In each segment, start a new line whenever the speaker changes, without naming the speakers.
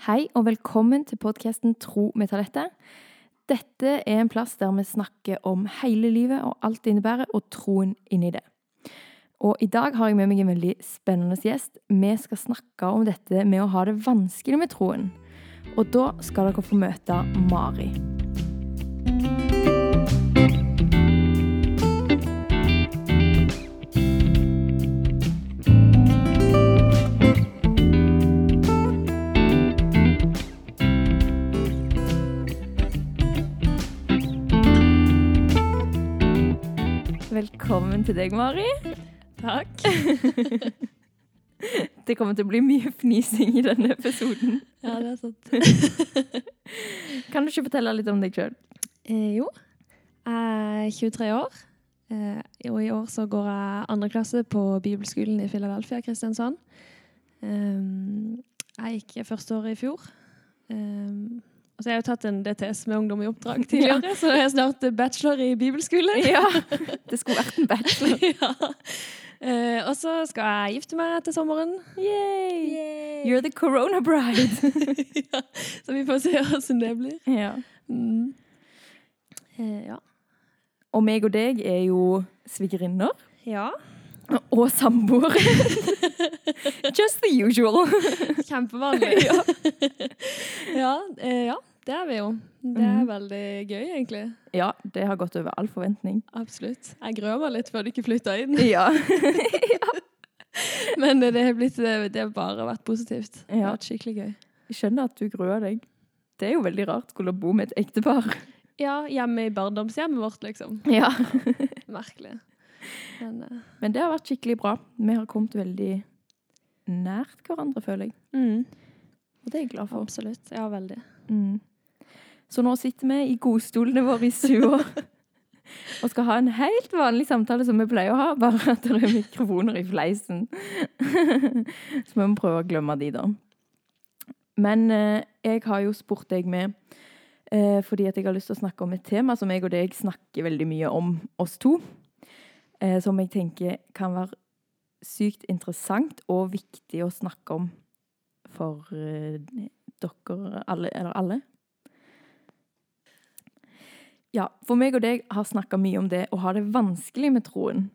Hei og velkommen til podkasten Tro med talentet. Dette er en plass der vi snakker om hele livet og alt det innebærer, og troen inni det. Og i dag har jeg med meg en veldig spennende gjest. Vi skal snakke om dette med å ha det vanskelig med troen. Og da skal dere få møte Mari. Til deg, Mari.
Takk.
Det kommer til å bli mye fnising i denne episoden.
Ja, det er sant.
Kan du ikke fortelle litt om deg sjøl?
Eh, jo, jeg er 23 år. Eh, og i år så går jeg andre klasse på bibelskolen i Philadelphia, Kristiansand. Um, jeg gikk første året i fjor. Um, og jeg har jo tatt en DTS med ungdom i oppdrag tidligere, så jeg er snart bachelor i bibelskole.
Ja, det skulle vært en bachelor.
ja. Eh, og så skal jeg gifte meg til sommeren.
Yay! You're the corona bride.
ja, så vi får se hvordan det blir.
ja.
Mm. Eh, ja.
Og meg og deg er jo svigerinner.
ja.
Og samboer. Just the usual.
Kjempevanlig.
ja.
ja, eh, ja, det er vi jo. Det er
Mhm.
veldig gøy, egentlig.
ja, det har gått over all forventning.
Absolutt. Jeg gruer meg litt før du ikke flytta inn.
Ja.
Men det har, blitt, det har bare vært positivt. Det har vært skikkelig gøy.
Jeg skjønner at du gruer deg. Det er jo veldig rart skulle bo med et ektepar.
Ja, hjemme i barndomshjemmet vårt, liksom.
Ja.
Merkelig. Men uh...
Men det har vært skikkelig bra. Vi har kommet veldig nært hverandre, føler jeg.
mm,
Og det er jeg glad for.
absolutt. Ja, veldig.
Mm. Så nå sitter vi i godstolene våre i sua og skal ha en helt vanlig samtale som vi pleier å ha, bare at det er mikrofoner i fleisen. Så vi må prøve å glemme de, da. Men eh, jeg har jo spurt deg med eh, fordi at jeg har lyst til å snakke om et tema som jeg og deg snakker veldig mye om, oss to. Eh, som jeg tenker kan være sykt interessant og viktig å snakke om for dere alle, eller alle. Ja, for meg og deg har snakka mye om det å ha det vanskelig med troen.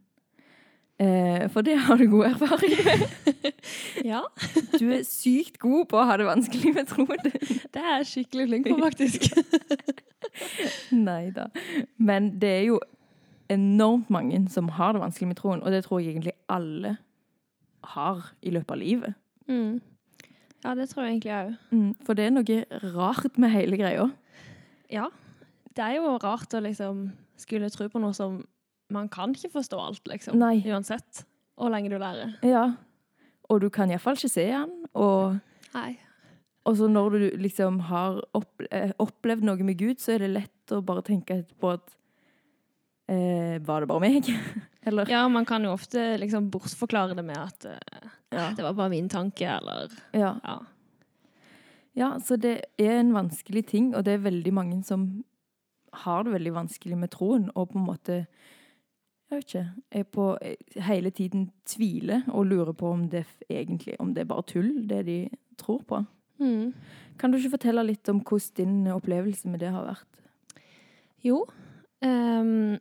Eh, for det har du god erfaring med.
Ja,
Du er sykt god på å ha det vanskelig med troen.
det er jeg skikkelig flink på, faktisk.
Nei da. Men det er jo enormt mange som har det vanskelig med troen, og det tror jeg egentlig alle har i løpet av livet.
Mm. Ja, det tror jeg egentlig jeg òg.
Mm, for det er noe rart med hele greia.
Ja. Det er jo rart å liksom skulle tro på noe som man kan ikke forstå alt, liksom.
Nei.
Uansett hvor lenge du lærer.
Ja. Og du kan iallfall ikke se den. Og,
Nei.
og så når du liksom har eh, opplevd noe med Gud, så er det lett å bare tenke på at eh, Var det bare meg? Eller
Ja, man kan jo ofte liksom bortforklare det med at eh,
ja.
det var bare min tanke, eller
ja.
Ja.
Ja, så det er en vanskelig ting, og det er veldig mange som har det veldig vanskelig med troen, og på en måte jeg vet ikke, er på hele tiden tviler og lurer på om det egentlig om det er bare tull, det de tror på.
Mm.
Kan du ikke fortelle litt om hvordan din opplevelse med det har vært?
Jo. Um,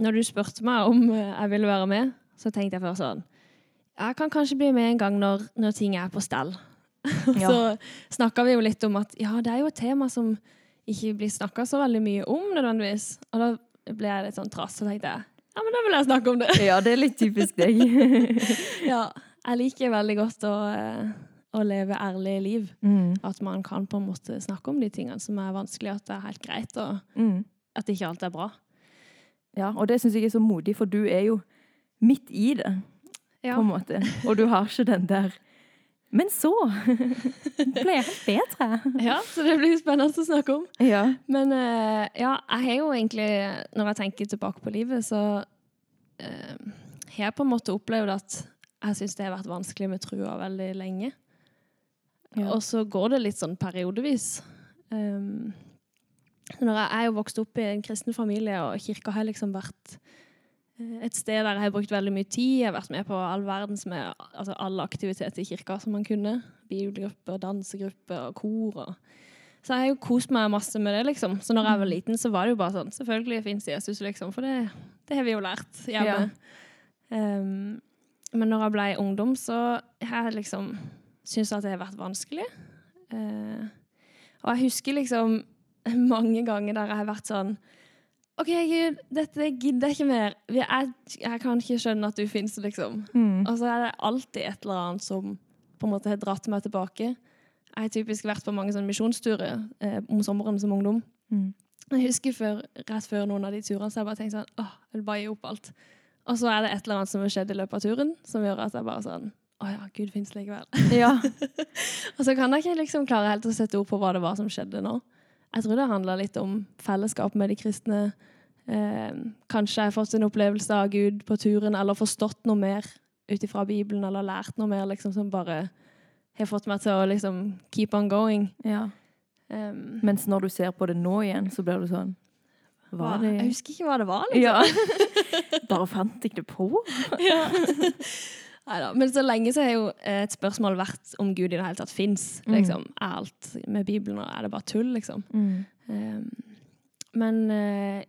når du spurte meg om eh, jeg ville være med, så tenkte jeg først sånn Jeg kan kanskje bli med en gang når, når ting er på stell.
Ja.
så snakka vi jo litt om at ja, det er jo et tema som ikke blir snakka så veldig mye om nødvendigvis. Og da ble jeg litt sånn trass, og tenkte ja, men da vil jeg snakke om det.
Ja, det er litt typisk deg.
Ja, jeg liker veldig godt å, eh, å leve ærlig liv.
mm.
At man kan på en måte snakke om de tingene som er vanskelig, at det er helt greit, og
Mm.
at ikke alt er bra.
Ja, og det syns jeg er så modig, for du er jo midt i det,
Ja.
på en måte. Og du har ikke den der Men så ble jeg helt bedre.
ja, så det blir spennende å snakke om.
Ja.
Men uh, ja, jeg har jo egentlig, når jeg tenker tilbake på livet, så eh, har jeg på en måte opplevd at jeg syns det har vært vanskelig med trua veldig lenge.
Ja.
Og så går det litt sånn periodevis. Um, når jeg er jo vokst opp i en kristen familie, og kirka har liksom vært et sted der jeg har brukt veldig mye tid. Jeg har vært med på all verdens med altså alle aktiviteter i kirka som man kunne. bibelgrupper, dansegrupper og kor. Og. Så jeg har jo kost meg masse med det, liksom. Så når jeg var liten, så var det jo bare sånn Selvfølgelig fins Jesus, liksom. For det, det har vi jo lært hjemme. Um, men når jeg ble ungdom, så har jeg liksom syntes at det har vært vanskelig. Uh, og jeg husker liksom mange ganger der jeg har vært sånn OK, Gud, dette gidder jeg ikke mer. Jeg, jeg kan ikke skjønne at du fins, liksom.
Mm.
Og så er det alltid et eller annet som på en måte har dratt meg tilbake. Jeg har typisk vært på mange sånne misjonsturer eh, om sommeren som ungdom.
Mm.
Jeg husker før, rett før noen av de turene så jeg bare tenkte sånn åh, jeg vil bare gi opp alt. Og så er det et eller annet som har skjedd i løpet av turen, som gjør at jeg bare sånn Å ja, Gud fins likevel.
Ja.
og så kan jeg ikke liksom klare helt å sette ord på hva det var som skjedde nå. Jeg tror det handler litt om fellesskap med de kristne. Eh, kanskje jeg har fått en opplevelse av Gud på turen, eller forstått noe mer ut ifra Bibelen, eller lært noe mer liksom, som bare har fått meg til å liksom keep on going.
ja.
Um,
Mens når du ser på det nå igjen, så blir du sånn hva,
Jeg husker ikke hva det var, liksom.
Ja. Bare fant jeg det på?
Ja. Neida. Men så lenge så har jo et spørsmål vært om Gud i det hele tatt fins.
Mm.
Liksom. Er alt med Bibelen og er det bare tull, liksom?
Mm.
Um, men uh,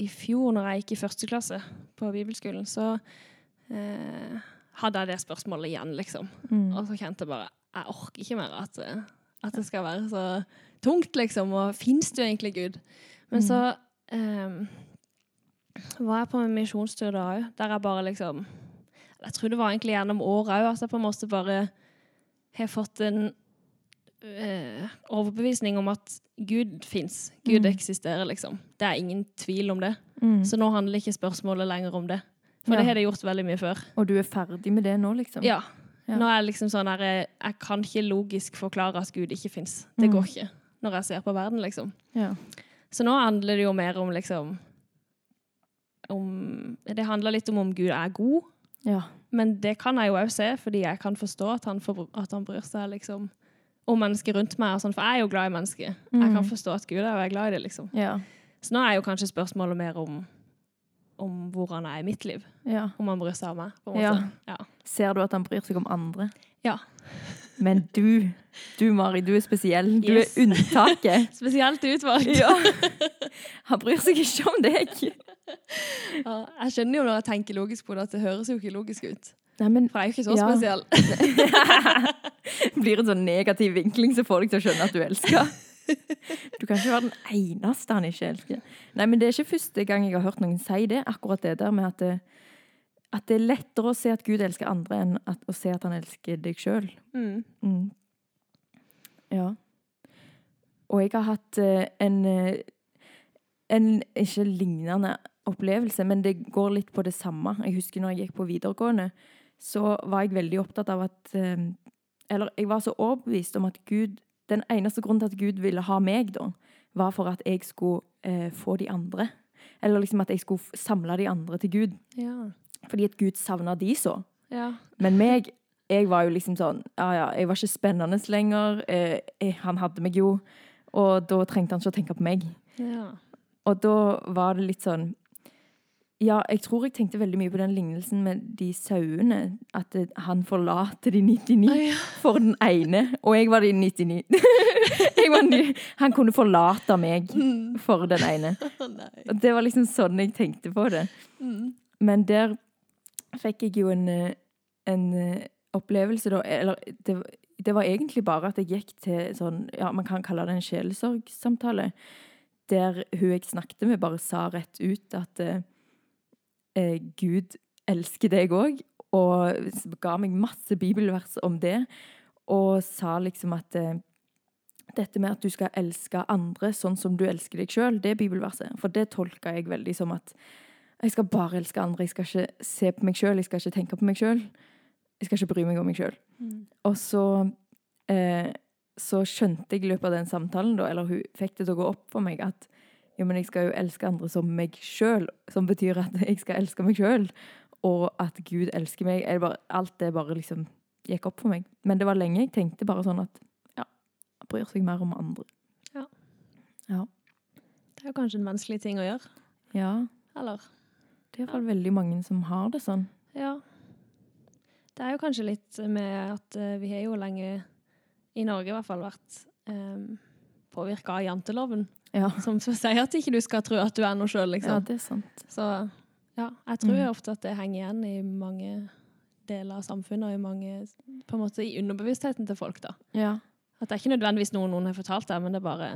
i fjor, når jeg gikk i første klasse på bibelskolen, så uh, hadde jeg det spørsmålet igjen, liksom.
Mm.
Og så kjente jeg bare Jeg orker ikke mer at, eh, at det skal være så tungt, liksom. Og fins du egentlig Gud? Men så um, var jeg på en misjonstur da òg, der jeg bare liksom Jeg tror det var egentlig gjennom året òg at jeg på en måte bare har fått en øh, overbevisning om at Gud fins. Gud
Mm.
eksisterer, liksom. Det er ingen tvil om det.
Mm.
Så nå handler ikke spørsmålet lenger om det. For
Ja.
det har det gjort veldig mye før.
Og du er ferdig med det nå, liksom?
Ja.
Ja.
Nå er det liksom sånn her Jeg, jeg kan ikke logisk forklare at Gud ikke fins. Det
Mm.
går ikke når jeg ser på verden, liksom.
Ja.
Så nå handler det jo mer om liksom om, Det handler litt om om Gud er god,
ja.
men det kan jeg jo òg se, fordi jeg kan forstå at han, for, at han bryr seg liksom om mennesker rundt meg. Og sånn, for jeg er jo glad i mennesker. Jeg
Mm.
kan forstå at Gud er jo glad i det, liksom.
Ja.
Så nå er jo kanskje spørsmålet mer om, om hvor han er i mitt liv.
ja.
Om han bryr seg om meg. på en måte. Ja.
Ser du at han bryr seg om andre?
Ja.
Men du, du Mari, du er spesiell. Du
Yes.
er unntaket.
Spesielt utvalgt.
Ja. Han bryr seg ikke om deg.
Ja, jeg skjønner jo når jeg tenker logisk på det, at det høres jo ikke logisk ut.
Nei, men
For jeg er jo ikke så
Ja.
spesiell.
blir en sånn negativ vinkling som får deg til å skjønne at du elsker. Du kan ikke være den eneste han ikke elsker. Nei, men det er ikke første gang jeg har hørt noen si det, akkurat det der med at det, at det er lettere å se at Gud elsker andre enn at, å se at han elsker deg sjøl.
Mm.
Mm. Ja. Og jeg har hatt eh, en eh, en ikke lignende opplevelse, men det går litt på det samme. Jeg husker når jeg gikk på videregående, så var jeg veldig opptatt av at eh, Eller jeg var så overbevist om at Gud Den eneste grunnen til at Gud ville ha meg, da, var for at jeg skulle eh, få de andre. Eller liksom at jeg skulle samle de andre til Gud.
Ja.
Fordi at Gud savna de så.
ja.
Men meg, jeg var jo liksom sånn Ja, ja, jeg var ikke spennende lenger. Eh, jeg, han hadde meg jo. Og da trengte han ikke å tenke på meg.
ja.
Og da var det litt sånn Ja, jeg tror jeg tenkte veldig mye på den lignelsen med de sauene. At det, han forlater de 99
Å, ja.
for den ene. Og jeg var de 99. jeg var ny, han kunne forlate meg for den ene. Oh. Det var liksom sånn jeg tenkte på det.
Mm.
Men der fikk jeg jo en, eh, en eh, opplevelse, da. Eller det, det var egentlig bare at jeg gikk til sånn Ja, man kan kalle det en sjelesorgsamtale. Der hun jeg snakket med, bare sa rett ut at eh, Gud elsker deg òg. Og ga meg masse bibelvers om det. Og sa liksom at eh, dette med at du skal elske andre sånn som du elsker deg sjøl, det er bibelverset. For det tolka jeg veldig som at jeg skal bare elske andre. Jeg skal ikke se på meg sjøl, jeg skal ikke tenke på meg sjøl. Jeg skal ikke bry meg om meg sjøl.
Mm.
Og så, eh, så skjønte jeg i løpet av den samtalen, da, eller hun fikk det til å gå opp for meg, at jo, men jeg skal jo elske andre som meg sjøl, som betyr at jeg skal elske meg sjøl, og at Gud elsker meg. Bare, alt det bare liksom gikk opp for meg. Men det var lenge jeg tenkte bare sånn at ja, han bryr seg mer om andre.
Ja.
Ja.
Det er jo kanskje en vanskelig ting å gjøre.
ja.
Eller?
Det er iallfall veldig mange som har det sånn.
Ja. Det er jo kanskje litt med at eh, vi har jo lenge i Norge i hvert fall vært um, påvirka av janteloven,
Ja.
som sier at ikke du skal tro at du er noe sjøl,
ja,
liksom.
det er sant.
Så ja, jeg tror
Mm.
ofte at det henger igjen i mange deler av samfunnet, og i mange på en måte i underbevisstheten til folk, da.
Ja.
At det er ikke nødvendigvis noe noen har fortalt deg, men det er bare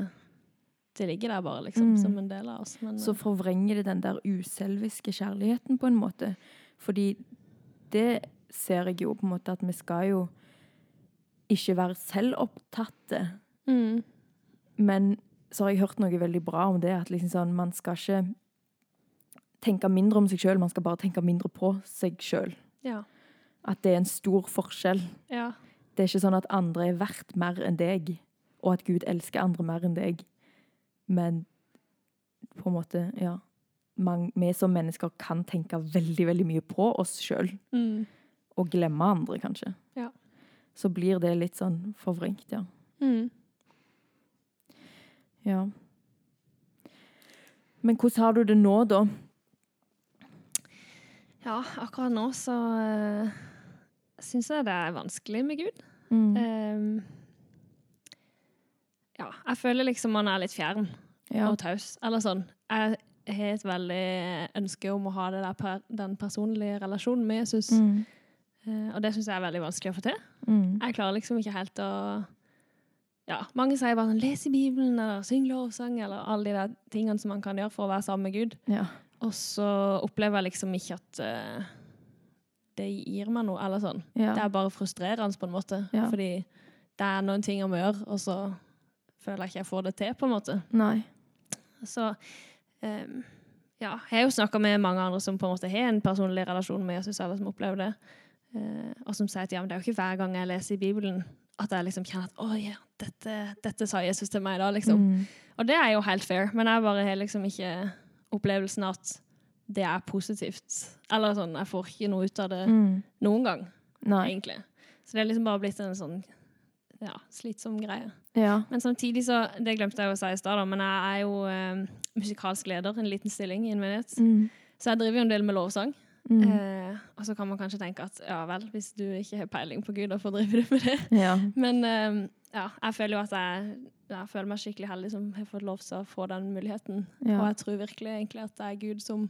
Det ligger der bare, liksom,
Mm.
som en del av oss. Men,
Så forvrenger det den der uselviske kjærligheten på en måte. Fordi det ser jeg jo på en måte at vi skal jo ikke være selvopptatte.
mm,
Men så har jeg hørt noe veldig bra om det, at liksom sånn, man skal ikke tenke mindre om seg sjøl, man skal bare tenke mindre på seg sjøl.
ja.
At det er en stor forskjell.
ja.
Det er ikke sånn at andre er verdt mer enn deg, og at Gud elsker andre mer enn deg. Men på en måte, ja man, Vi som mennesker kan tenke veldig, veldig mye på oss sjøl,
Mm,
og glemme andre, kanskje.
Ja.
Så blir det litt sånn forvrengt, ja.
mm.
Ja. Men hvordan har du det nå, da?
Ja, akkurat nå så uh, syns jeg det er vanskelig med Gud.
Mm.
Ehm, ja, jeg føler liksom man er litt fjern
ja.
og taus. Eller sånn. Jeg har et veldig ønske om å ha per, den personlige relasjonen med Jesus.
Mm.
Uh, og det syns jeg er veldig vanskelig å få til.
Mm.
Jeg klarer liksom ikke helt å Ja, mange sier bare sånn 'les i Bibelen', eller 'syng lovsang', eller alle de der tingene som man kan gjøre for å være sammen med Gud.
Ja.
Og så opplever jeg liksom ikke at uh, det gir meg noe, eller sånn.
Ja.
Det er bare frustrerende på en måte.
Ja.
Fordi det er noen ting jeg må gjøre, og så føler jeg ikke jeg får det til, på en måte.
Nei.
Så um, ja, jeg har jo snakka med mange andre som på en måte har en personlig relasjon med Jesus, eller som opplever det, uh, og som sier at ja, men det er jo ikke hver gang jeg leser i Bibelen at jeg liksom kjenner at å ja, dette, dette sa Jesus til meg da, liksom.
Mm.
Og det er jo helt fair, men jeg bare har liksom ikke opplevelsen at det er positivt. Eller sånn, jeg får ikke noe ut av det
Mm.
noen gang,
Nei.
egentlig. Så det er liksom bare blitt en sånn ja, slitsom greie.
Ja.
Men samtidig så, det glemte jeg å si i stad, men jeg er jo eh, musikalsk leder, en liten stilling i en menighet.
Mm.
Så jeg driver jo en del med lovsang.
Mm.
Eh, og så kan man kanskje tenke at ja vel, hvis du ikke har peiling på Gud, hvorfor driver du med det?
Ja.
Men eh, ja, jeg føler jo at jeg, jeg føler meg skikkelig heldig som har fått lov til å få den muligheten.
Ja.
Og jeg tror virkelig egentlig at det er Gud som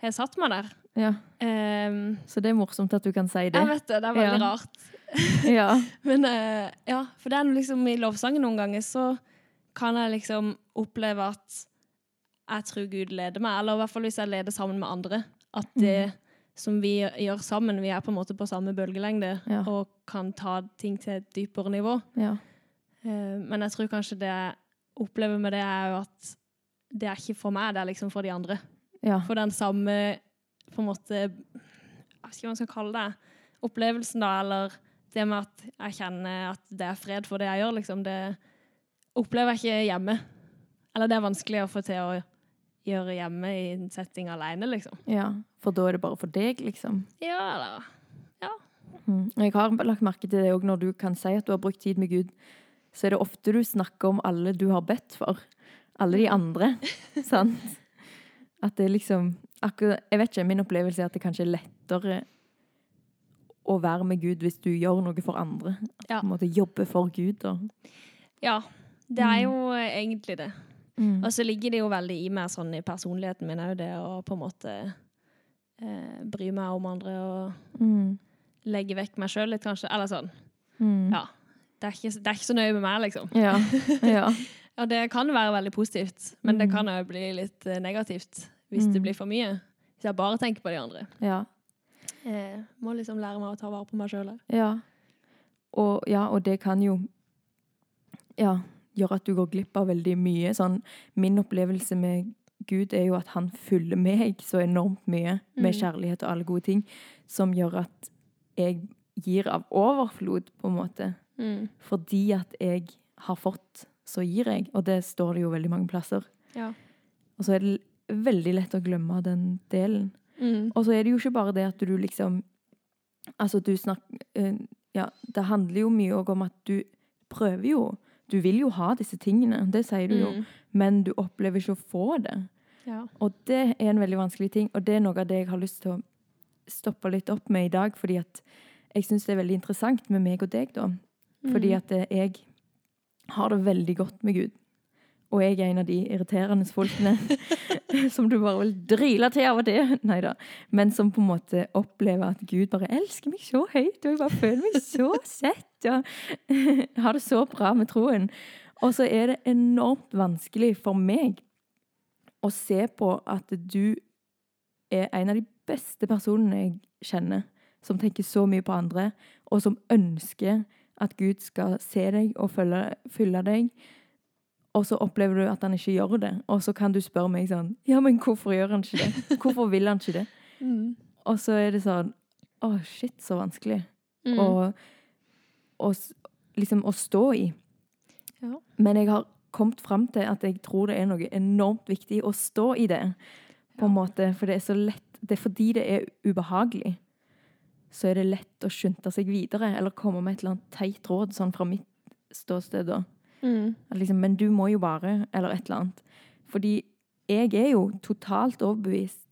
har satt meg der.
ja.
Um,
Så det er morsomt at du kan si det.
jeg vet det, det er veldig
Ja.
rart.
Ja.
Men uh, ja, for det er liksom i lovsangen noen ganger så kan jeg liksom oppleve at jeg tror Gud leder meg, eller i hvert fall hvis jeg leder sammen med andre. At det som vi gjør sammen, vi er på en måte på samme bølgelengde
Ja.
og kan ta ting til et dypere nivå.
Ja.
Eh, men jeg tror kanskje det jeg opplever med det, er jo at det er ikke for meg, det er liksom for de andre.
Ja.
For den samme på en måte hva man skal kalle det. Opplevelsen, da, eller det med at jeg kjenner at det er fred for det jeg gjør, liksom, det opplever jeg ikke hjemme. Eller det er vanskelig å få til å gjøre hjemme i en setting alene, liksom.
ja. For da er det bare for deg, liksom.
Ja, eller
Mm. Jeg har lagt merke til det òg når du kan si at du har brukt tid med Gud. Så er det ofte du snakker om alle du har bedt for. Alle de andre. sant? At det liksom akkurat, Jeg vet ikke, min opplevelse er at det kanskje er lettere å være med Gud hvis du gjør noe for andre. At
Ja.
du måte jobbe for Gud. Og,
Ja. Det er jo eh, egentlig det.
Mm.
Og så ligger det jo veldig i meg sånn i personligheten min òg, det å på en måte eh, bry meg om andre og
Mm.
legge vekk meg sjøl litt, kanskje. Eller sånn.
Mm.
Ja. Det er, ikke, det er ikke så nøye med meg, liksom.
Ja. ja.
og det kan være veldig positivt, men det
Mm.
kan òg bli litt eh, negativt hvis det
Mm.
blir for mye. Hvis jeg bare tenker på de andre.
ja.
Eh, må liksom lære meg å ta vare på meg sjøl òg.
Ja. Og, ja, og det kan jo ja, gjøre at du går glipp av veldig mye. Sånn, min opplevelse med Gud er jo at han fyller meg så enormt mye med
Mm.
kjærlighet og alle gode ting, som gjør at jeg gir av overflod, på en måte.
Mm.
Fordi at jeg har fått, så gir jeg. Og det står det jo veldig mange plasser.
Ja.
Og så er det veldig lett å glemme den delen.
Mm.
Og så er det jo ikke bare det at du liksom Altså, du snakker eh, Ja, det handler jo mye òg om at du prøver jo. Du vil jo ha disse tingene, det sier du jo,
Mm.
men du opplever ikke å få det.
Ja.
Og det er en veldig vanskelig ting, og det er noe av det jeg har lyst til å stoppe litt opp med i dag, fordi at jeg syns det er veldig interessant med meg og deg, da. Fordi
Mm.
at eh, jeg har det veldig godt med Gud. Og jeg er en av de irriterende folkene som du bare vil drile til av og til. Neida. Men som på en måte opplever at Gud bare elsker meg så høyt, og jeg bare føler meg så sett. Og har det så bra med troen. Og så er det enormt vanskelig for meg å se på at du er en av de beste personene jeg kjenner, som tenker så mye på andre, og som ønsker at Gud skal se deg og følge, følge deg. Og så opplever du at han ikke gjør det. Og så kan du spørre meg sånn Ja, men hvorfor gjør han ikke det? Hvorfor vil han ikke det?
Mm.
Og så er det sånn Å, shit, så vanskelig.
Mm.
Og, s- liksom å stå i.
Ja.
Men jeg har kommet fram til at jeg tror det er noe enormt viktig å stå i det. På en måte, For det er så lett Det er fordi det er ubehagelig. Så er det lett å skynde seg videre, eller komme med et eller annet teit råd, sånn fra mitt ståsted. da.
Mm.
Liksom, men du må jo bare, eller et eller annet. Fordi jeg er jo totalt overbevist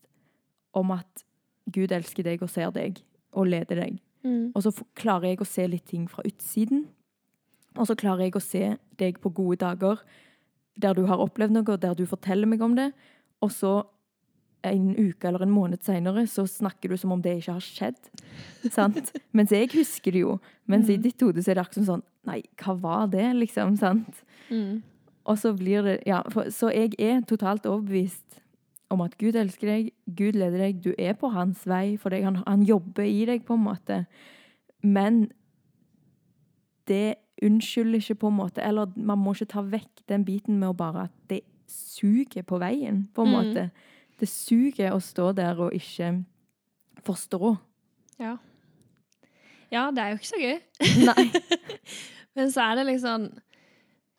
om at Gud elsker deg og ser deg og leder deg.
Mm.
Og så klarer jeg å se litt ting fra utsiden. Og så klarer jeg å se deg på gode dager der du har opplevd noe, der du forteller meg om det. Og så en uke eller en måned senere så snakker du som om det ikke har skjedd. Sant? Mens jeg husker det jo. Mens i
Mm.
ditt hode så er det akkurat som sånn Nei, hva var det, liksom? Sant?
Mm.
Og så blir det Ja, for, så jeg er totalt overbevist om at Gud elsker deg, Gud leder deg, du er på hans vei for deg, han, han jobber i deg på en måte. Men det unnskylder ikke på en måte, eller man må ikke ta vekk den biten med å bare at det suger på veien, på en
Mm.
måte. Det suger å stå der og ikke forstå.
Ja. ja, det er jo ikke så gøy.
Nei.
Men så er det liksom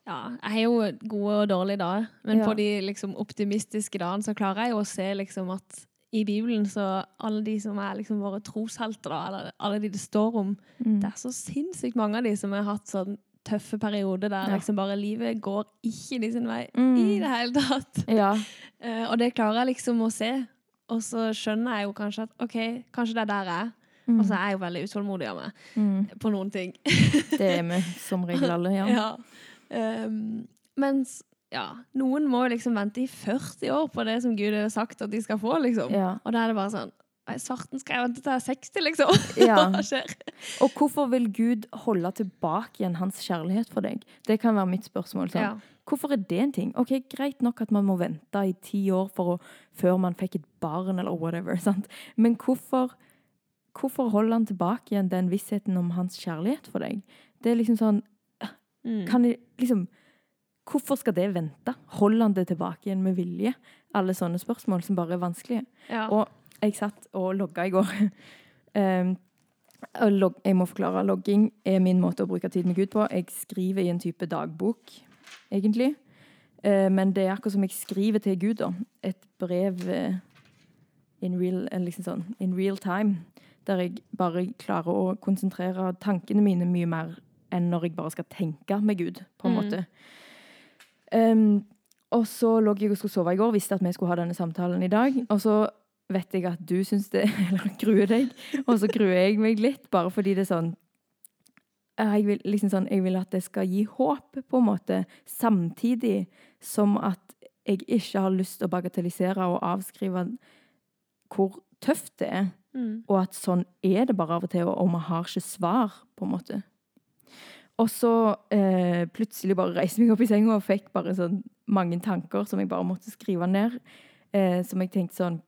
Ja, jeg har jo gode og dårlige dager, men
Ja.
på de liksom optimistiske dagene så klarer jeg jo å se liksom at i Bibelen så alle de som er liksom våre troshelter, da, eller alle de det står om,
Mm.
det er så sinnssykt mange av de som har hatt sånn tøffe perioder der
Ja.
liksom bare livet går ikke de sin vei
Mm.
i det hele tatt.
Ja.
Uh, og det klarer jeg liksom å se. Og så skjønner jeg jo kanskje at OK, kanskje det er der jeg er.
Mm.
Og så er jeg jo veldig utålmodig av meg
Mm.
på noen ting.
Det er vi som regel alle, ja.
Ja. Um, mens ja, noen må jo liksom vente i 40 år på det som Gud har sagt at de skal få, liksom.
Ja.
Og da er det bare sånn Svarten skal jeg vente til jeg er 60, liksom.
Ja.
Hva skjer?
Og hvorfor vil Gud holde tilbake igjen hans kjærlighet for deg? Det kan være mitt spørsmål. Sånn.
Ja.
Hvorfor er det en ting? Ok, Greit nok at man må vente i ti år å, før man fikk et barn, eller whatever. sant? Men hvorfor, hvorfor holder han tilbake igjen den vissheten om hans kjærlighet for deg? Det er liksom sånn
Mm.
kan jeg, liksom, Hvorfor skal det vente? Holder han det tilbake igjen med vilje? Alle sånne spørsmål som bare er vanskelige.
ja.
Og jeg satt og logga i går. Um, og log jeg må forklare. Logging er min måte å bruke tid med Gud på. Jeg skriver i en type dagbok, egentlig. Eh, men det er akkurat som jeg skriver til Gud, da. Et brev eh, in, real, eh, liksom sånn, in real time. Der jeg bare klarer å konsentrere tankene mine mye mer enn når jeg bare skal tenke med Gud, på en
Mm.
måte. Um, og så lå jeg og skulle sove i går, visste at vi skulle ha denne samtalen i dag. Og så vet jeg at du syns det Eller gruer deg. Og så gruer jeg meg litt, bare fordi det er sånn eh, jeg vil, liksom sånn, jeg vil at det skal gi håp, på en måte, samtidig som at jeg ikke har lyst til å bagatellisere og avskrive hvor tøft det er.
Mm.
Og at sånn er det bare av og til, og vi har ikke svar, på en måte. Og så eh, plutselig bare reiste jeg meg opp i senga og fikk bare sånn mange tanker som jeg bare måtte skrive ned. Eh, som jeg tenkte sånn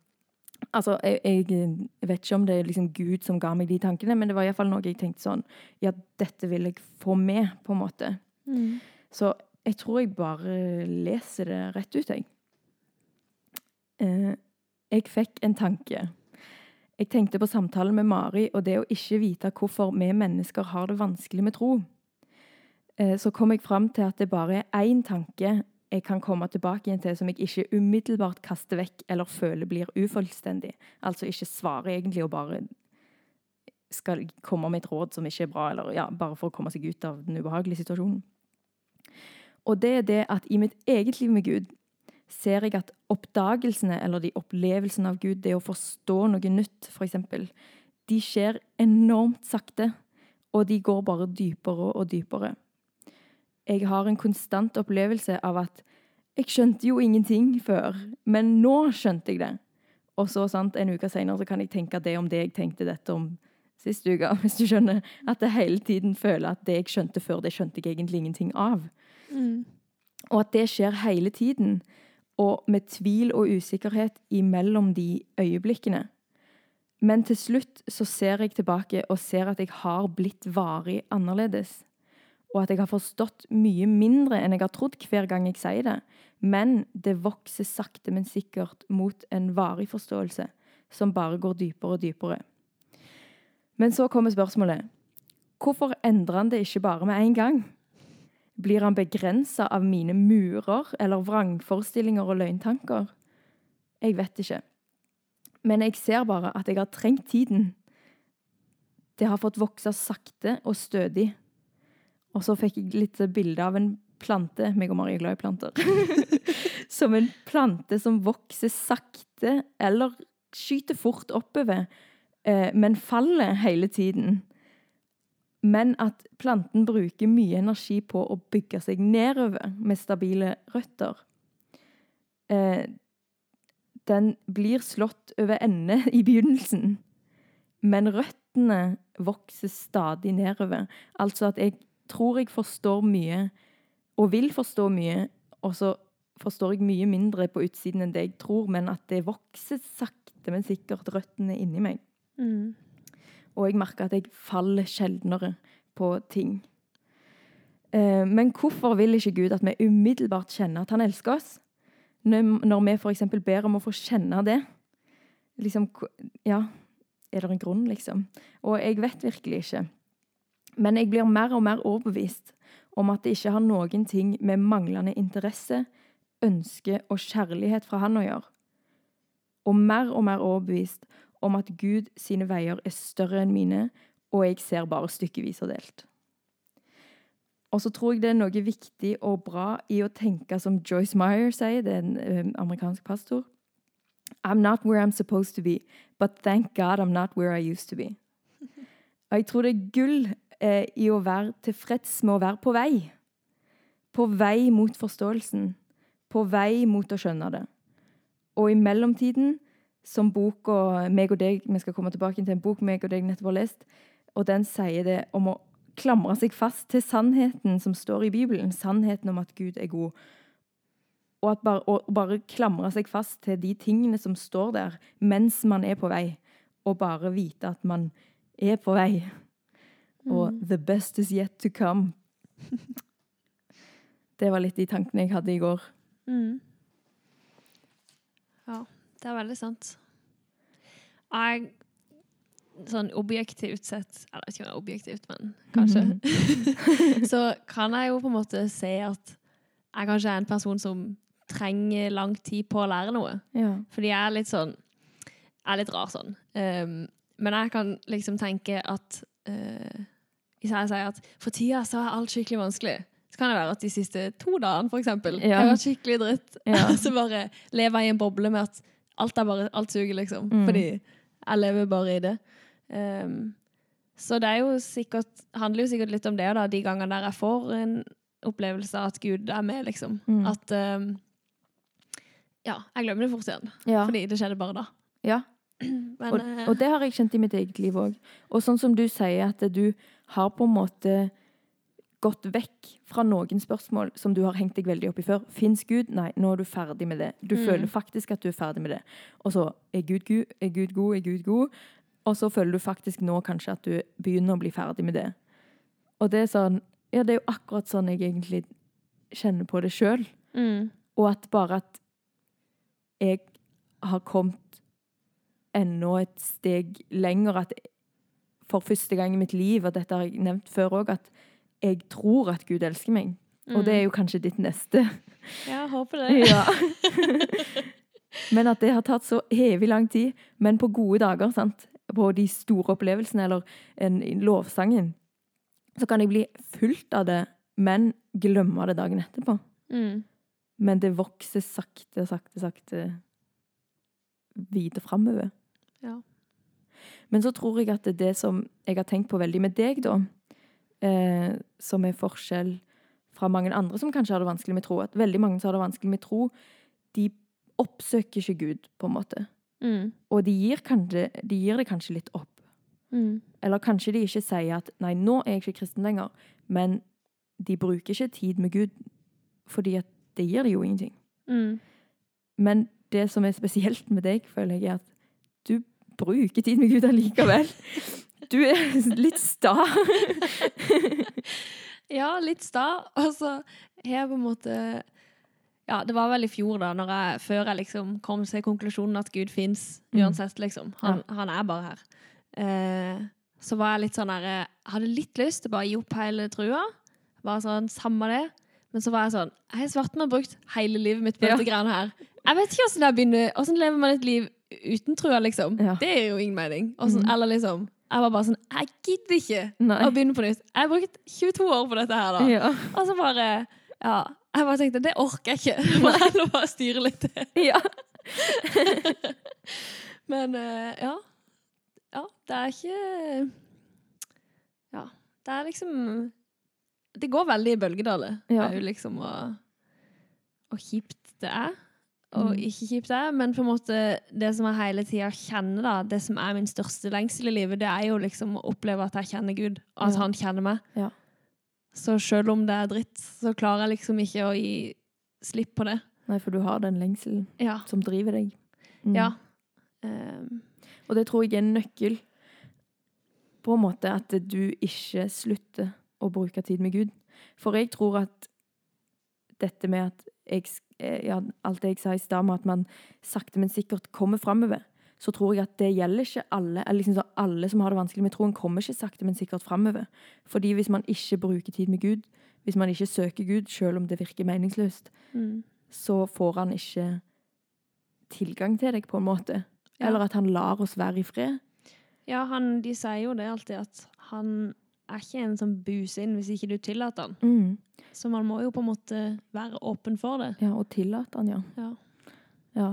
Altså, jeg, jeg, jeg vet ikke om det er liksom Gud som ga meg de tankene, men det var iallfall noe jeg tenkte sånn Ja, dette vil jeg få med, på en måte.
Mm.
Så jeg tror jeg bare leser det rett ut, jeg. Eh, jeg fikk en tanke. Jeg tenkte på samtalen med Mari og det å ikke vite hvorfor vi mennesker har det vanskelig med tro. Eh, så kom jeg fram til at det bare er én tanke jeg kan komme tilbake igjen til som jeg ikke umiddelbart kaster vekk eller føler blir ufullstendig. Altså ikke svarer egentlig og bare skal komme med et råd som ikke er bra, eller ja, bare for å komme seg ut av den ubehagelige situasjonen. Og det er det at i mitt eget liv med Gud ser jeg at oppdagelsene eller de opplevelsene av Gud, det å forstå noe nytt, f.eks., de skjer enormt sakte. og de går bare dypere og dypere. Jeg har en konstant opplevelse av at jeg skjønte jo ingenting før, men nå skjønte jeg det. Og så sant, en uke senere kan jeg tenke det om det jeg tenkte dette om sist uke, hvis du skjønner. At jeg hele tiden føler at det jeg skjønte før, det skjønte jeg egentlig ingenting av.
Mm.
Og at det skjer hele tiden, og med tvil og usikkerhet imellom de øyeblikkene. Men til slutt så ser jeg tilbake og ser at jeg har blitt varig annerledes. Og at jeg har forstått mye mindre enn jeg har trodd hver gang jeg sier det. Men det vokser sakte, men sikkert mot en varig forståelse som bare går dypere og dypere. Men så kommer spørsmålet. Hvorfor endrer han det ikke bare med en gang? Blir han begrensa av mine murer eller vrangforestillinger og løgntanker? Jeg vet ikke. Men jeg ser bare at jeg har trengt tiden. Det har fått vokse sakte og stødig. Og så fikk jeg litt bilde av en plante. Meg og Marie er glad i planter. som en plante som vokser sakte eller skyter fort oppover, eh, men faller hele tiden. Men at planten bruker mye energi på å bygge seg nedover med stabile røtter. Eh, den blir slått over ende i begynnelsen, men røttene vokser stadig nedover. Altså at jeg tror jeg forstår mye, og vil forstå mye, og så forstår jeg mye mindre på utsiden enn det jeg tror, men at det vokser sakte, men sikkert røttene inni meg.
Mm.
Og jeg merker at jeg faller sjeldnere på ting. Eh, men hvorfor vil ikke Gud at vi umiddelbart kjenner at han elsker oss? Når, vi f.eks. ber om å få kjenne det. Liksom, ja, er det en grunn, liksom? Og jeg vet virkelig ikke. Men jeg blir mer og mer overbevist om at det ikke har noen ting med manglende interesse, ønske og kjærlighet fra han å gjøre. Og mer og mer overbevist om at Gud sine veier er større enn mine, og jeg ser bare stykkevis og delt. Og så tror jeg det er noe viktig og bra i å tenke som Joyce Meyer sier, det er en um, amerikansk pastor. I'm not where I'm supposed to be, but thank God I'm not where I used to be. Og jeg tror det er gull eh, i å være tilfreds med å være på vei. På vei mot forståelsen. På vei mot å skjønne det. Og i mellomtiden som boka meg og deg, Vi skal komme tilbake til en bok meg og deg nettopp har lest. og Den sier det om å klamre seg fast til sannheten som står i Bibelen. Sannheten om at Gud er god. Og at bare, og bare klamre seg fast til de tingene som står der mens man er på vei. Og bare vite at man er på vei. Og
Mm.
'the best is yet to come'. Det var litt de tankene jeg hadde i går.
Mm. Det er veldig sant. Jeg Sånn objektivt sett Eller ikke om det er objektivt, men kanskje. så kan jeg jo på en måte se at jeg kanskje er en person som trenger lang tid på å lære noe.
Ja.
Fordi jeg er litt sånn Jeg er litt rar sånn. Um, men jeg kan liksom tenke at uh, Hvis jeg sier at for tida så er alt skikkelig vanskelig, så kan det være at de siste to dagene for eksempel,
Ja.
har vært skikkelig dritt.
Ja.
så bare lever jeg i en boble med at alt er bare Alt suger, liksom.
Mm.
Fordi jeg lever bare i det. Um, så det er jo sikkert handler jo sikkert litt om det, da, de gangene der jeg får en opplevelse av at Gud er med, liksom.
Mm.
At um, Ja, jeg glemmer det fort igjen.
Ja.
Fordi det skjedde bare da.
ja.
Men,
Og,
eh,
og det har jeg kjent i mitt eget liv òg. Og sånn som du sier, at du har på en måte gått vekk fra noen spørsmål som du har hengt deg veldig opp i før. Fins Gud? Nei, nå er du ferdig med det. Du
Mm.
føler faktisk at du er ferdig med det. Og så er Gud, Gud, er Gud god? Er Gud god? Og så føler du faktisk nå kanskje at du begynner å bli ferdig med det. Og det er sånn Ja, det er jo akkurat sånn jeg egentlig kjenner på det sjøl.
mm,
Og at bare at jeg har kommet enda et steg lenger. At for første gang i mitt liv, og dette har jeg nevnt før òg, at jeg tror at Gud elsker meg. Og det er jo kanskje ditt neste.
Ja, jeg håper det.
Ja. Men at det har tatt så evig lang tid. Men på gode dager, sant? på de store opplevelsene eller en, en lovsangen, så kan jeg bli fullt av det, men glemme det dagen etterpå.
Mm.
Men det vokser sakte, sakte, sakte videre framover.
Ja.
Men så tror jeg at det, er det som jeg har tenkt på veldig med deg, da, eh, som er forskjell fra mange andre som kanskje har det vanskelig med tro. At veldig mange som har det vanskelig med tro, de oppsøker ikke Gud, på en måte.
Mm.
Og de gir, kanskje, de gir det kanskje litt opp.
Mm.
Eller kanskje de ikke sier at 'nei, nå er jeg ikke kristen lenger', men de bruker ikke tid med Gud, fordi at det gir det jo ingenting.
Mm.
Men det som er spesielt med deg, føler jeg, er at du bruker tid med Gud allikevel. Du er litt sta.
Ja, litt sta. Og så har jeg på en måte Ja, det var vel i fjor, da, jeg, før jeg liksom kom til konklusjonen at Gud fins
Mm.
uansett, liksom. Han, han er bare her. Eh, så var jeg litt sånn der Jeg hadde litt lyst til bare å gi opp hele trua. Bare sånn, samme det. Men så var jeg sånn Jeg har svart meg brukt hele livet mitt på
Ja.
dette greiene her. Jeg vet ikke åssen jeg begynner Åssen lever man et liv uten trua, liksom?
Ja.
Det er jo ingen mening. Hvordan-
mm.
Eller liksom Jeg var bare sånn Jeg gidder ikke
Nei.
å begynne på nytt. Jeg har brukt 22 år på dette her, da.
Ja.
Og så bare Ja. Jeg bare tenkte det orker jeg ikke. Bare heller bare styre litt det.
ja.
Men eh, ja. Ja, det er ikke Ja. Det er liksom Det går veldig i bølgedaler.
Ja.
Det er jo liksom og, og kjipt det er. Og
Mm.
ikke kjipt det men på en måte det som jeg hele tida kjenner, da, det som er min største lengsel i livet, det er jo liksom å oppleve at jeg kjenner Gud, og at
Ja.
han kjenner meg.
Ja.
Så selv om det er dritt, så klarer jeg liksom ikke å gi slipp på det.
Nei, for du har den lengselen
Ja.
som driver deg. Mm.
Ja. Um,
Og det tror jeg er en nøkkel på en måte at du ikke slutter å bruke tid med Gud. For jeg tror at dette med at jeg, sk- eh, ja, alt det jeg sa i stad med at man sakte, men sikkert kommer framover, så tror jeg at det gjelder ikke alle. Eller liksom så alle som har det vanskelig med troen, kommer ikke sakte, men sikkert framover. Fordi hvis man ikke bruker tid med Gud, hvis man ikke søker Gud, selv om det virker meningsløst,
mm.
så får han ikke tilgang til deg, på en måte.
Ja.
Eller at han lar oss være i fred.
Ja, han, de sier jo det alltid, at han er ikke en som buser inn hvis ikke du tillater den.
Mm.
Så man må jo på en måte være åpen for det.
Ja, og tillate den, ja.
Ja.
ja.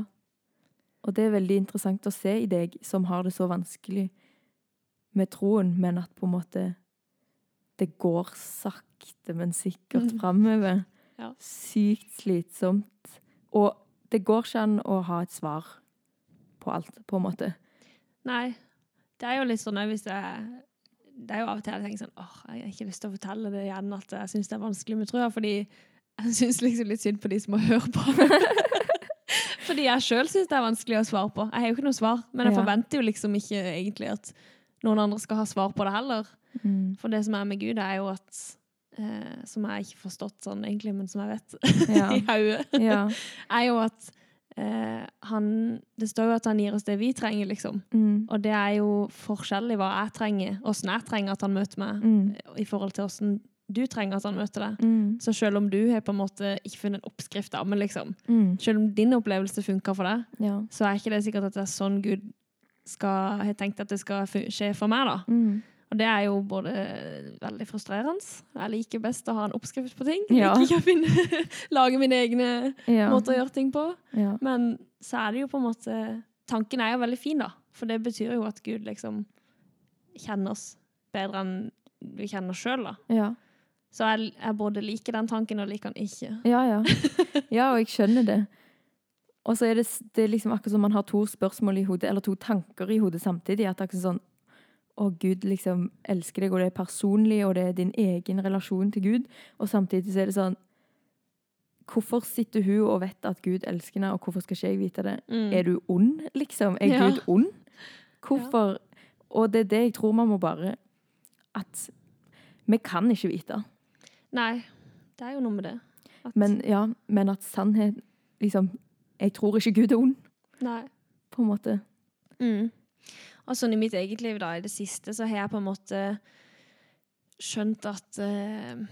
Og det er veldig interessant å se i deg som har det så vanskelig med troen, men at på en måte det går sakte, men sikkert
Mm.
framover.
Ja.
Sykt slitsomt. Og det går ikke an å ha et svar på alt, på en måte.
Nei, det er jo litt sånn hvis jeg Det er jo av og til jeg tenker sånn åh, jeg har ikke lyst til å fortelle det igjen at jeg syns det er vanskelig med trua, fordi jeg syns liksom litt synd på de som må høre på. fordi jeg sjøl syns det er vanskelig å svare på. Jeg har jo ikke noe svar, men jeg
Ja.
forventer jo liksom ikke egentlig at noen andre skal ha svar på det heller.
Mm.
For det som er med Gud, er jo at eh, Som jeg ikke har forstått sånn egentlig, men som jeg vet
Ja.
i hodet,
ja.
er jo at eh, han Det står jo at han gir oss det vi trenger, liksom.
Mm.
Og det er jo forskjellig hva jeg trenger, åssen jeg trenger at han møter meg,
Mm.
i forhold til åssen du trenger at han møter deg.
Mm.
Så selv om du har på en måte ikke funnet en oppskrift, da, men liksom,
Mm.
selv om din opplevelse funka for deg,
Ja.
så er ikke det sikkert at det er sånn Gud skal, har tenkt at det skal skje for meg. da. Og det er jo både veldig frustrerende. Jeg liker best å ha en oppskrift på ting.
Ja.
Ikke finne, lage mine egne
Ja.
måter å gjøre ting på.
Ja.
Men så er det jo på en måte Tanken er jo veldig fin, da. For det betyr jo at Gud liksom kjenner oss bedre enn vi kjenner oss sjøl, da.
Ja.
Så jeg, jeg både liker den tanken og liker den ikke.
Ja, ja. Ja, og jeg skjønner det. Og så er det, det er liksom akkurat som man har to spørsmål i hodet, eller to tanker i hodet samtidig. At det er akkurat sånn Å, Gud liksom elsker deg, og det er personlig, og det er din egen relasjon til Gud. Og samtidig så er det sånn Hvorfor sitter hun og vet at Gud elsker henne, og hvorfor skal ikke jeg vite det?
Mm.
Er du ond, liksom? Er
Ja.
Gud ond? Hvorfor? Og det er det jeg tror man må bare At vi kan ikke vite.
Nei, det er jo noe med det. At,
Men, ja, men at sannhet liksom Jeg tror ikke Gud er ond,
Nei.
på en måte.
Mm. Og sånn i mitt eget liv, da, i det siste, så har jeg på en måte skjønt at uh,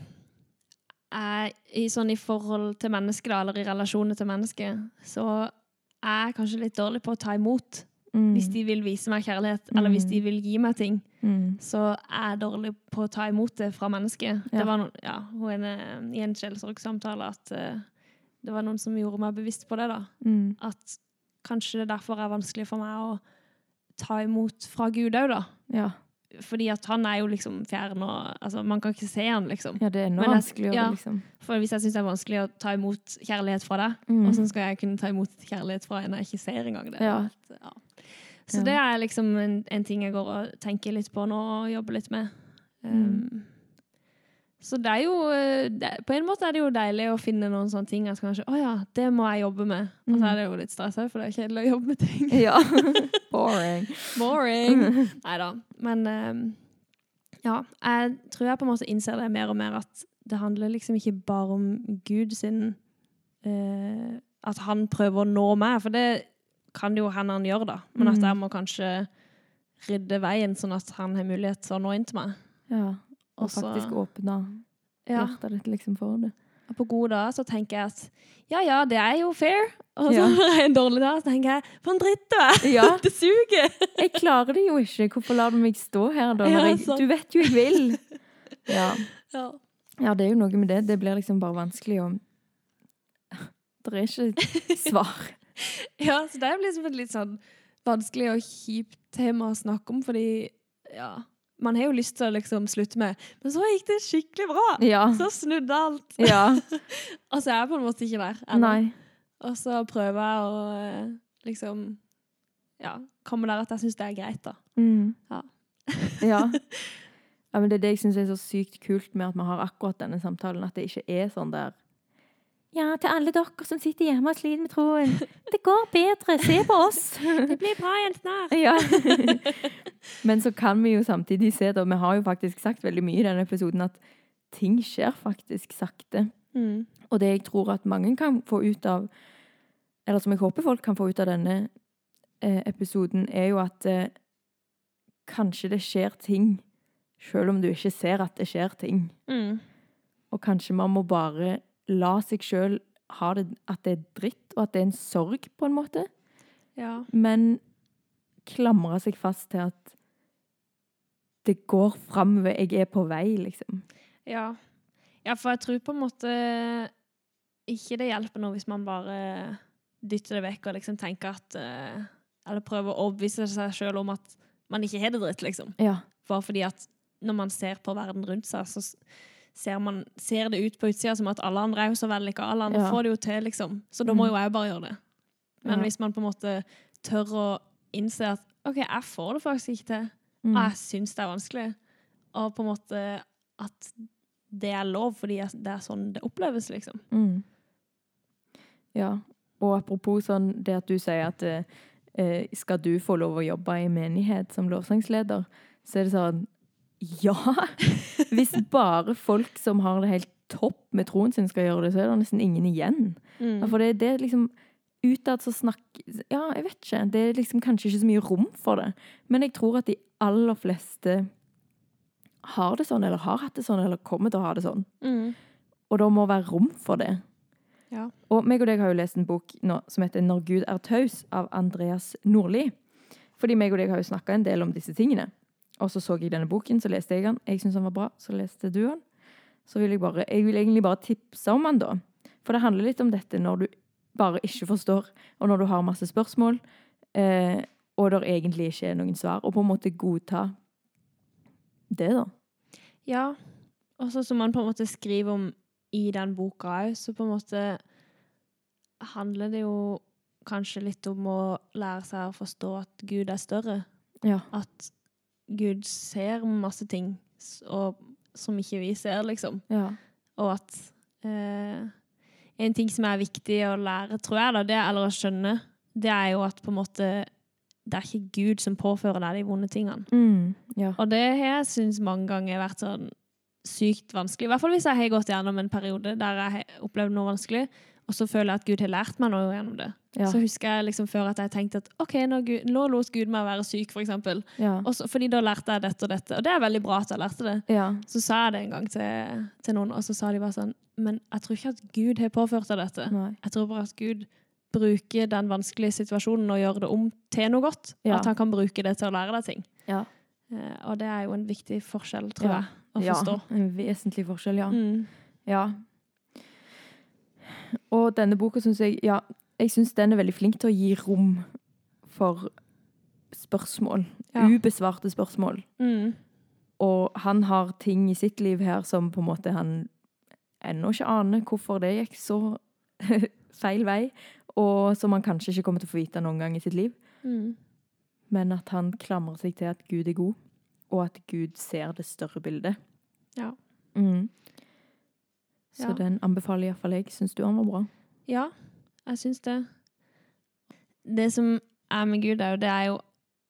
jeg, i, sånn i forhold til mennesket, da, eller i relasjoner til mennesket, så er jeg kanskje litt dårlig på å ta imot.
Mm.
Hvis de vil vise meg kjærlighet, eller hvis de vil gi meg ting,
mm.
så er jeg dårlig på å ta imot det fra mennesket.
Ja.
Det var noen, ja, hun ene, i en kjelssorgsamtale at uh, det var noen som gjorde meg bevisst på det. da.
Mm.
At kanskje det derfor er vanskelig for meg å ta imot fra Gud òg, da.
Ja.
fordi at han er jo liksom fjern, og altså, man kan ikke se han, liksom.
Ja, det er
noe
vanskeligere,
ja.
liksom.
For hvis jeg syns det er vanskelig å ta imot kjærlighet fra deg,
Mm.
hvordan skal jeg kunne ta imot kjærlighet fra en jeg ikke ser engang? Det
Ja.
ja. Så det er liksom en, en ting jeg går og tenker litt på nå og jobber litt med.
Mm.
Så det er jo eh, det, På en måte er det jo deilig å finne noen sånne ting at kanskje Å ja, det må jeg jobbe med. Og så
Mm.
er det jo litt stress òg, for det er kjedelig å jobbe med ting.
Ja. Boring.
Boring! Nei da. Men um, ja, jeg tror jeg på en måte innser det mer og mer at det handler liksom ikke bare om Gud sin uh, At han prøver å nå meg, for det kan jo hende han gjør, da. Men at
Mm.
jeg må kanskje rydde veien, sånn at han har mulighet til å nå inn til meg.
Ja. Og faktisk åpne
Ja.
hjertet ditt liksom for det.
Og på gode dager så tenker jeg at ja, ja, det er jo fair. Og så
Ja.
er en dårlig dag, så tenker jeg for en dritt du er!
Ja.
Det suger!
Jeg klarer det jo ikke. Hvorfor lar du meg stå her da?
Ja,
jeg, du vet jo jeg vil. Ja.
Ja.
ja, det er jo noe med det. Det blir liksom bare vanskelig å Det er ikke svar.
Ja, så det blir liksom et litt sånn vanskelig og kjipt tema å snakke om, fordi ja, man har jo lyst til å liksom slutte med Men så gikk det skikkelig bra!
Ja.
Så snudde alt.
Ja.
Og så er jeg på en måte ikke der ennå. Og så prøver jeg å eh, liksom ja, komme der at jeg syns det er greit, da.
Mm.
Ja.
ja. Ja, men det er det jeg syns er så sykt kult med at vi har akkurat denne samtalen. At det ikke er sånn der Ja, til alle dere som sitter hjemme og sliter med troen. Det går bedre. Se på oss.
Det blir bra igjen snart.
Ja. Men så kan vi jo samtidig se, da, vi har jo faktisk sagt veldig mye i denne episoden, at ting skjer faktisk sakte.
Mm.
Og det jeg tror at mange kan få ut av, eller som jeg håper folk kan få ut av denne eh, episoden, er jo at eh, kanskje det skjer ting, selv om du ikke ser at det skjer ting.
Mm.
Og kanskje man må bare la seg selv ha det, at det er dritt, og at det er en sorg på en måte.
Ja.
Men klamre seg fast til at det går framover, jeg er på vei, liksom.
Ja. ja, for jeg tror på en måte ikke det hjelper noe hvis man bare dytter det vekk og liksom tenker at eh, Eller prøver å overbevise seg sjøl om at man ikke har det dritt, liksom.
Ja.
Bare fordi at når man ser på verden rundt seg, så ser, man, ser det ut på utsida som at alle andre er jo så vellykka. Alle andre
Ja.
får det jo til, liksom. Så da må
Mm.
jo jeg bare gjøre det. Men hvis man på en måte tør å innse at OK, jeg får det faktisk ikke til.
Mm.
Og jeg syns det er vanskelig. Og på en måte at det er lov, fordi det er sånn det oppleves, liksom.
Mm. Ja. Og apropos sånn det at du sier at eh, eh, skal du få lov å jobbe i menighet som lovsangsleder, så er det sånn Ja! Hvis bare folk som har det helt topp med troen sin, skal gjøre det, så er det nesten ingen igjen.
Mm.
For det, det er liksom Utad så snakk... Ja, jeg vet ikke. Det er liksom kanskje ikke så mye rom for det. Men jeg tror at de aller fleste har det sånn, eller har hatt det sånn, eller kommer til å ha det sånn.
Mm.
Og det må være rom for det.
Ja.
Og meg og deg har jo lest en bok nå som heter 'Når Gud er taus' av Andreas Nordli. Fordi meg og deg har jo snakka en del om disse tingene. Og så så jeg denne boken, så leste jeg den. Jeg syntes den var bra, så leste du den. Så vil jeg bare Jeg vil egentlig bare tipse om den, da. For det handler litt om dette når du bare ikke forstår, og når du har masse spørsmål, eh, og det egentlig ikke er noen svar. Og på en måte godta det, da.
Ja. Og så som man på en måte skriver om i den boka òg, så på en måte handler det jo kanskje litt om å lære seg å forstå at Gud er større.
Ja.
At Gud ser masse ting og, som ikke vi ser, liksom.
Ja.
Og at eh, en ting som er viktig å lære, tror jeg, da, det, eller å skjønne, det er jo at på en måte det er ikke Gud som påfører deg de vonde tingene.
Mm, ja.
Og det har jeg syns mange ganger vært sånn sykt vanskelig. I hvert fall hvis jeg har gått gjennom en periode der jeg har opplevd noe vanskelig, og så føler jeg at Gud har lært meg noe gjennom det.
Ja.
Så husker jeg liksom før at jeg tenkte at OK, nå, Gud, nå lot Gud meg være syk, for eksempel.
Ja.
Fordi da lærte jeg dette og dette. Og det er veldig bra at jeg lærte det.
ja.
Så sa jeg det en gang til, til noen, og så sa de bare sånn Men jeg tror ikke at Gud har påført deg dette.
Nei.
Jeg tror bare at Gud bruker den vanskelige situasjonen og gjør det om til noe godt.
Ja.
At han kan bruke det til å lære deg ting.
Ja.
Eh, og det er jo en viktig forskjell, tror
Ja.
jeg, å
ja.
forstå.
En vesentlig forskjell, ja.
Mm.
Ja. Og denne boka syns jeg Ja, jeg syns den er veldig flink til å gi rom for spørsmål.
Ja.
Ubesvarte spørsmål.
Mm.
Og han har ting i sitt liv her som på en måte han ennå ikke aner hvorfor det gikk så feil vei, og som han kanskje ikke kommer til å få vite noen gang i sitt liv.
Mm.
Men at han klamrer seg til at Gud er god, og at Gud ser det større bildet.
Ja.
Mm. Så
Ja.
den anbefaler iallfall jeg. Syns du han var bra?
Ja, jeg syns det. Det som er med Gud, jo, det er jo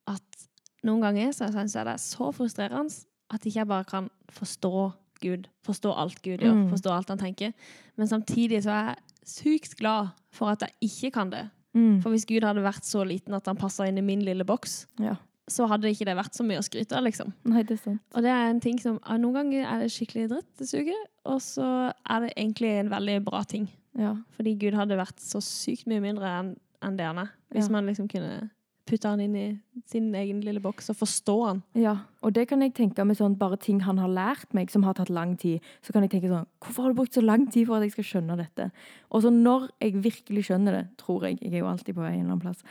at noen ganger så syns jeg det er så frustrerende at ikke jeg bare kan forstå Gud, forstå alt Gud gjør,
Mm.
forstå alt han tenker. Men samtidig så er jeg sykt glad for at jeg ikke kan det.
Mm.
For hvis Gud hadde vært så liten at han passa inn i min lille boks,
Ja.
Så hadde ikke det vært så mye å skryte av, liksom.
Nei, det er sant.
Og det er en ting som ja, Noen ganger er det skikkelig dritt, det suger, og så er det egentlig en veldig bra ting.
Ja.
Fordi Gud hadde vært så sykt mye mindre enn en det han er. Hvis
Ja.
man liksom kunne putte han inn i sin egen lille boks og forstå han.
ja. Og det kan jeg tenke med sånn bare ting han har lært meg, som har tatt lang tid. Så kan jeg tenke sånn Hvorfor har du brukt så lang tid for at jeg skal skjønne dette? Og så når jeg virkelig skjønner det, tror jeg, jeg er jo alltid på vei en eller annen plass,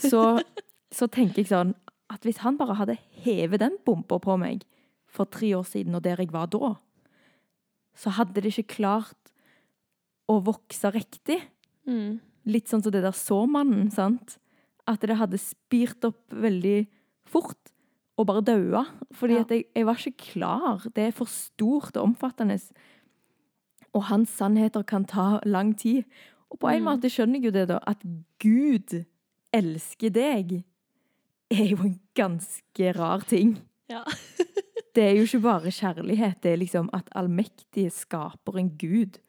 så, så tenker jeg sånn at hvis han bare hadde hevet den bomba på meg for tre år siden, og der jeg var da, så hadde det ikke klart å vokse riktig. Litt sånn som det der såmannen, sant? At det hadde spirt opp veldig fort og bare daua. Fordi
Ja.
at jeg, jeg var ikke klar. Det er for stort og omfattende. Og hans sannheter kan ta lang tid. Og på en
Mm.
måte skjønner jeg jo det, da. At Gud elsker deg, er jo en ganske rar ting.
Ja.
det er jo ikke bare kjærlighet. Det er liksom at allmektige skaper en Gud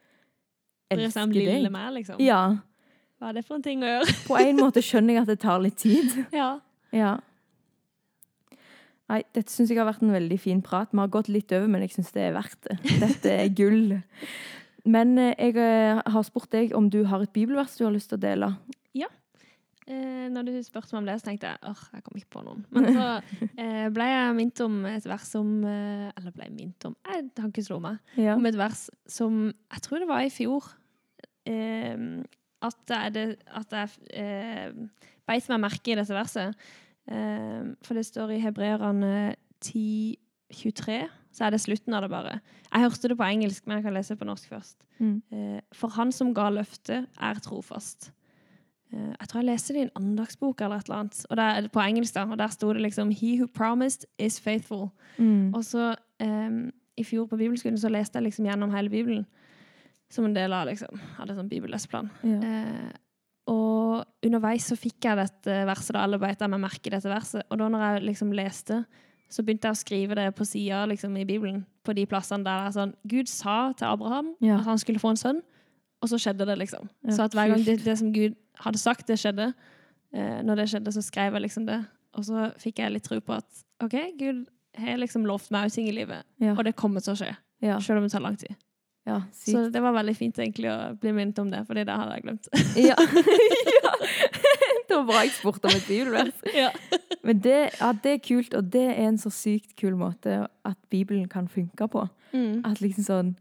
elsker
eksempel lille
deg.
meg, liksom.
Ja.
Hva er det for en ting å gjøre?
På en måte skjønner jeg at det tar litt tid.
Ja.
Ja. Nei, dette syns jeg har vært en veldig fin prat. Vi har gått litt over, men jeg syns det er verdt det. Dette er gull. Men eh, jeg eh, har spurt deg om du har et bibelvers du har lyst til å dele.
Eh, når du spurte meg om det, så tenkte jeg åh, jeg kom ikke på noen. Men så eh, ble jeg minnet om et vers som eh, Eller ble jeg minnet om Jeg har ikke slå meg.
Ja.
Om et vers som Jeg tror det var i fjor. Eh, at det At jeg eh, beit meg merke i dette verset. Eh, for det står i Hebreerne 10.23. Så er det slutten av det bare. Jeg hørte det på engelsk, men jeg kan lese det på norsk først.
Mm.
Eh, For han som ga løftet, er trofast. Eh, Jeg tror jeg leste det i en andagsbok eller et eller annet. Og der, på engelsk da, og der sto det liksom He who promised is faithful.
Mm.
Og så um, i fjor på bibelskolen så leste jeg liksom gjennom hele Bibelen. Som en del av liksom, hadde sånn bibelleseplan.
Ja.
Eh, og underveis så fikk jeg dette verset, da, alle beit meg merke i dette verset. Og da når jeg liksom leste, så begynte jeg å skrive det på sida liksom, i Bibelen. På de plassene der det er sånn Gud sa til Abraham
Ja.
at han skulle få en sønn, og så skjedde det, liksom.
Ja,
så at hver gang det, det som Gud hadde sagt, det skjedde, eh, når det skjedde, så skrev jeg liksom det. Og så fikk jeg litt tro på at OK, Gud har liksom lovt meg ting i livet,
Ja.
og det kommer til å skje.
Ja.
Selv om det tar lang tid.
ja,
Så det var veldig fint egentlig å bli minnet om det, fordi det hadde jeg glemt.
Ja. ja. Det var bra jeg spurte om et bibelvers.
ja.
Men det, ja, det er kult, og det er en så sykt kul måte at Bibelen kan funke på.
Mm.
At liksom sånn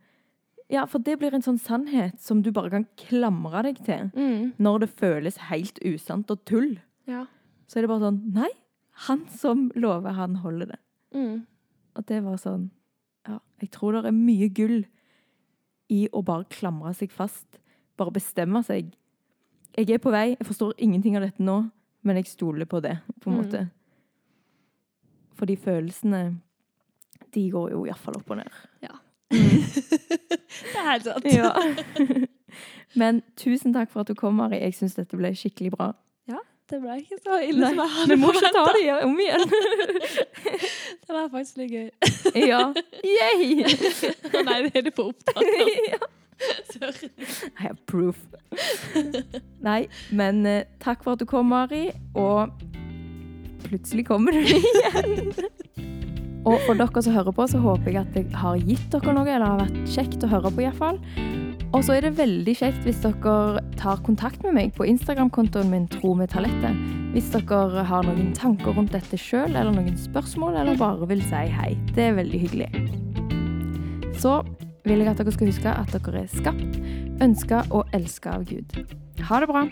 Ja, for det blir en sånn sannhet som du bare kan klamre deg til
Mm.
når det føles helt usant og tull.
Ja.
Så er det bare sånn Nei, han som lover, han holder det.
Mm.
Og det var sånn Ja, jeg tror det er mye gull i å bare klamre seg fast. Bare bestemme seg. Jeg er på vei, jeg forstår ingenting av dette nå, men jeg stoler på det, på en
Mm.
måte. Fordi følelsene, de går jo iallfall opp og ned.
Det er helt sant.
Ja. Men tusen takk for at du kom, Mari. Jeg syns dette ble skikkelig bra.
Ja, Det ble ikke så ille
Nei,
som jeg
Vi må ikke ta det om igjen.
Det var faktisk litt gøy.
Ja. Yay!
Nei, det er det på opptak.
ja.
Sorry.
I have proof. Nei, men eh, takk for at du kom, Mari. Og plutselig kommer du igjen. Og for dere som hører på, så håper jeg at jeg har gitt dere noe, eller har vært kjekt å høre på iallfall. Og så er det veldig kjekt hvis dere tar kontakt med meg på Instagram-kontoen min Tro med talentet. Hvis dere har noen tanker rundt dette sjøl, eller noen spørsmål, eller bare vil si hei. Det er veldig hyggelig. Så vil jeg at dere skal huske at dere er skapt, ønska og elska av Gud. Ha det bra!